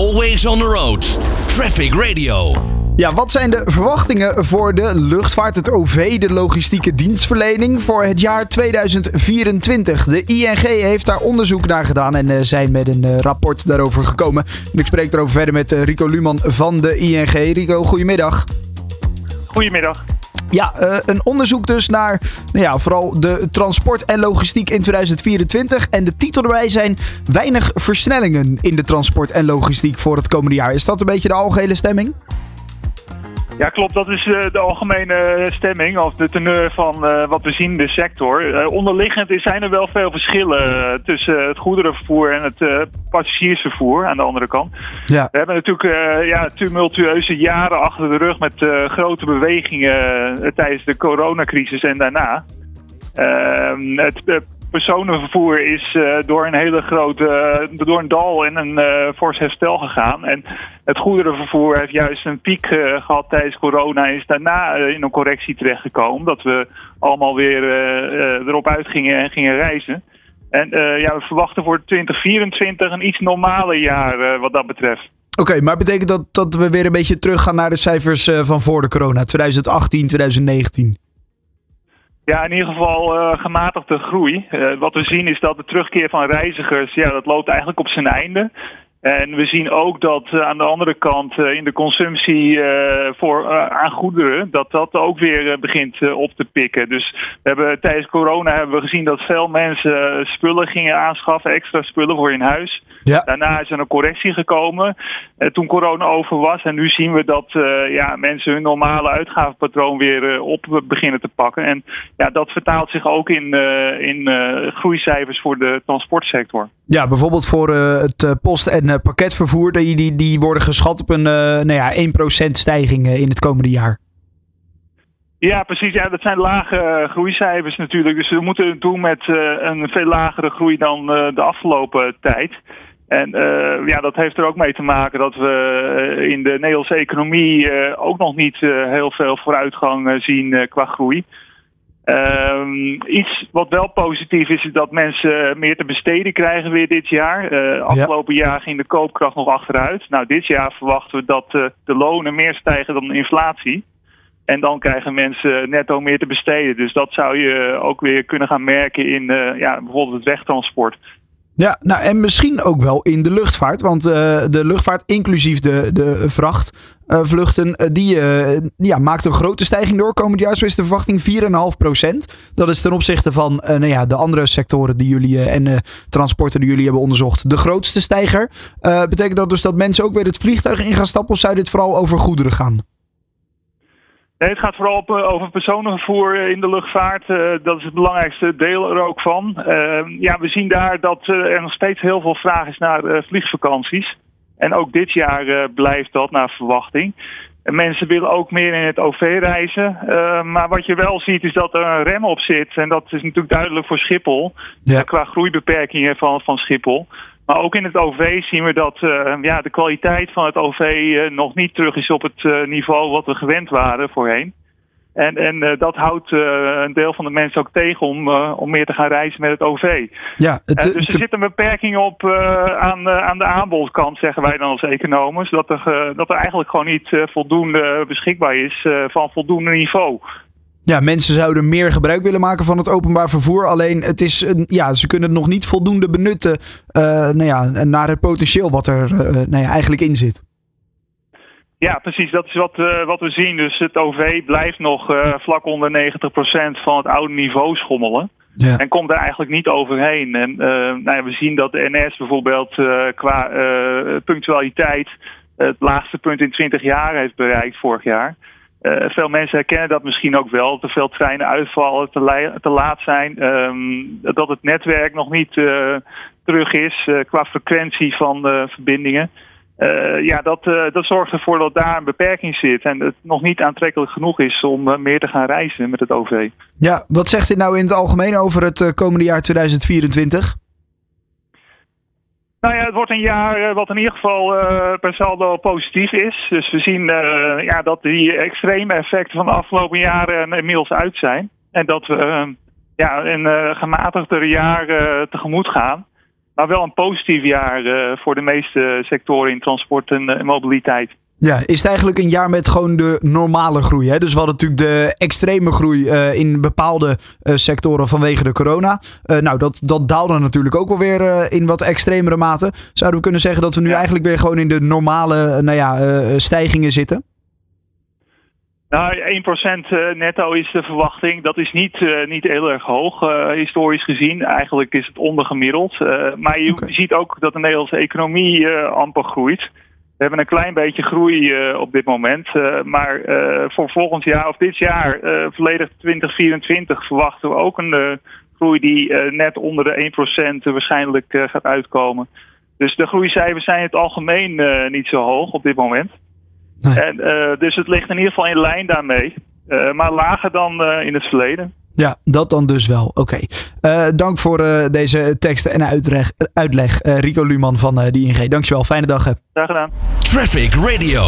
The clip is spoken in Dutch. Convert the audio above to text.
Always on the road. Traffic Radio. Ja, wat zijn de verwachtingen voor de luchtvaart, het OV, de logistieke dienstverlening voor het jaar 2024? De ING heeft daar onderzoek naar gedaan en uh, zijn met een uh, rapport daarover gekomen. En ik spreek erover verder met uh, Rico Luman van de ING. Rico, goedemiddag. Goedemiddag. Ja, uh, een onderzoek dus naar nou ja, vooral de transport en logistiek in 2024. En de titel erbij zijn weinig versnellingen in de transport en logistiek voor het komende jaar. Is dat een beetje de algehele stemming? Ja, klopt. Dat is uh, de algemene stemming of de teneur van uh, wat we zien in de sector. Uh, onderliggend zijn er wel veel verschillen tussen het goederenvervoer en het passagiersvervoer aan de andere kant. Ja. We hebben natuurlijk ja, tumultueuze jaren achter de rug met grote bewegingen tijdens de coronacrisis en daarna. Ehm, het personenvervoer is uh, door een hele grote, uh, door een dal en een uh, fors herstel gegaan. En het goederenvervoer heeft juist een piek gehad tijdens corona en is daarna in een correctie terechtgekomen. Dat we allemaal weer erop uitgingen en gingen reizen. En ja, we verwachten voor 2024 een iets normaler jaar wat dat betreft. Oké, maar betekent dat dat we weer een beetje teruggaan naar de cijfers van voor de corona, 2018, 2019? Ja, in ieder geval uh, gematigde groei. Uh, wat we zien is dat de terugkeer van reizigers, ja, dat loopt eigenlijk op zijn einde. En we zien ook dat uh, aan de andere kant in de consumptie voor, aan goederen, dat dat ook weer begint op te pikken. Dus we hebben, tijdens corona hebben we gezien dat veel mensen spullen gingen aanschaffen, extra spullen voor in huis. Ja. Daarna is er een correctie gekomen uh, toen corona over was. En nu zien we dat uh, ja, mensen hun normale uitgavenpatroon weer uh, op beginnen te pakken. En ja, dat vertaalt zich ook in, in groeicijfers voor de transportsector. Ja, bijvoorbeeld voor het post- en pakketvervoer. Die, die, die worden geschat op een nou ja, 1% stijging in het komende jaar. Ja, precies. Ja, dat zijn lage groeicijfers natuurlijk. Dus we moeten het doen met een veel lagere groei dan de afgelopen tijd. En uh, ja, dat heeft er ook mee te maken dat we uh, in de Nederlandse economie uh, ook nog niet heel veel vooruitgang zien qua groei. Ehm, iets wat wel positief is, is dat mensen meer te besteden krijgen weer dit jaar. afgelopen ja. jaar ging de koopkracht nog achteruit. Nou, dit jaar verwachten we dat de lonen meer stijgen dan de inflatie. En dan krijgen mensen netto meer te besteden. Dus dat zou je ook weer kunnen gaan merken in ja, bijvoorbeeld het wegtransport. Ja, nou en misschien ook wel in de luchtvaart. Want uh, de luchtvaart, inclusief de, de vrachtvluchten, uh, die uh, ja, maakt een grote stijging door. Komend jaar zo is de verwachting 4,5%. Dat is ten opzichte van nou ja, de andere sectoren die jullie en transporten die jullie hebben onderzocht de grootste stijger. betekent dat dus dat mensen ook weer het vliegtuig in gaan stappen of zou dit vooral over goederen gaan? Nee, het gaat vooral op, over personenvervoer in de luchtvaart. Uh, dat is het belangrijkste deel er ook van. Uh, ja, we zien daar dat er nog steeds heel veel vraag is naar vliegvakanties. En ook dit jaar blijft dat naar verwachting. En mensen willen ook meer in het OV reizen. maar wat je wel ziet is dat er een rem op zit. En dat is natuurlijk duidelijk voor Schiphol. Ja. qua groeibeperkingen van, van Schiphol. Maar ook in het OV zien we dat uh, ja, de kwaliteit van het OV uh, nog niet terug is op het uh, niveau wat we gewend waren voorheen. En, en dat houdt een deel van de mensen ook tegen om, om meer te gaan reizen met het OV. Ja, het, dus er zit een beperking op aan, aan de aanbodkant, zeggen wij dan als economen. Dat er, dat er eigenlijk gewoon niet voldoende beschikbaar is van voldoende niveau. Ja, mensen zouden meer gebruik willen maken van het openbaar vervoer. Alleen het is, een, ja, ze kunnen het nog niet voldoende benutten uh, nou ja, naar het potentieel wat er uh, nou ja, eigenlijk in zit. Ja, precies. Dat is wat, uh, wat we zien. Dus het OV blijft nog vlak onder 90% van het oude niveau schommelen. Ja. En komt er eigenlijk niet overheen. En nou ja, we zien dat de NS bijvoorbeeld qua punctualiteit het laagste punt in 20 jaar heeft bereikt vorig jaar. Uh, veel mensen herkennen dat misschien ook wel. Te veel treinen uitvallen, te, te laat zijn. Um, dat het netwerk nog niet uh, terug is uh, qua frequentie van verbindingen. ja, dat, dat zorgt ervoor dat daar een beperking zit. En het nog niet aantrekkelijk genoeg is om meer te gaan reizen met het OV. Ja, wat zegt dit nou in het algemeen over het komende jaar 2024? Nou ja, het wordt een jaar eh, wat in ieder geval uh, per saldo positief is. Dus we zien uh, ja, dat die extreme effecten van de afgelopen jaren inmiddels uit zijn. En dat we ja, een gematigder jaar tegemoet gaan. maar wel een positief jaar voor de meeste sectoren in transport en mobiliteit. Ja, is het eigenlijk een jaar met gewoon de normale groei? Hè? Dus we hadden natuurlijk de extreme groei uh, in bepaalde uh, sectoren vanwege de corona. Uh, nou, dat, dat daalde natuurlijk ook wel weer in wat extremere mate. Zouden we kunnen zeggen dat we nu ja. eigenlijk weer gewoon in de normale nou ja, stijgingen zitten? Nou, 1% netto is de verwachting. Dat is niet, niet heel erg hoog, historisch gezien. Eigenlijk is het ondergemiddeld. maar je okay. ziet ook dat de Nederlandse economie amper groeit. We hebben een klein beetje groei uh, op dit moment. Uh, maar uh, voor volgend jaar of dit jaar, volledig 2024, verwachten we ook een groei die net onder de 1% waarschijnlijk gaat uitkomen. Dus de groeicijfers zijn in het algemeen niet zo hoog op dit moment. Nee. En, dus het ligt in ieder geval in lijn daarmee. maar lager dan in het verleden. Ja, dat dan dus wel. Oké. Okay. Uh, dank voor uh, deze teksten en uitleg, uitleg uh, Rico Luman van uh, DING. Dankjewel, fijne dag. Graag gedaan. Traffic Radio.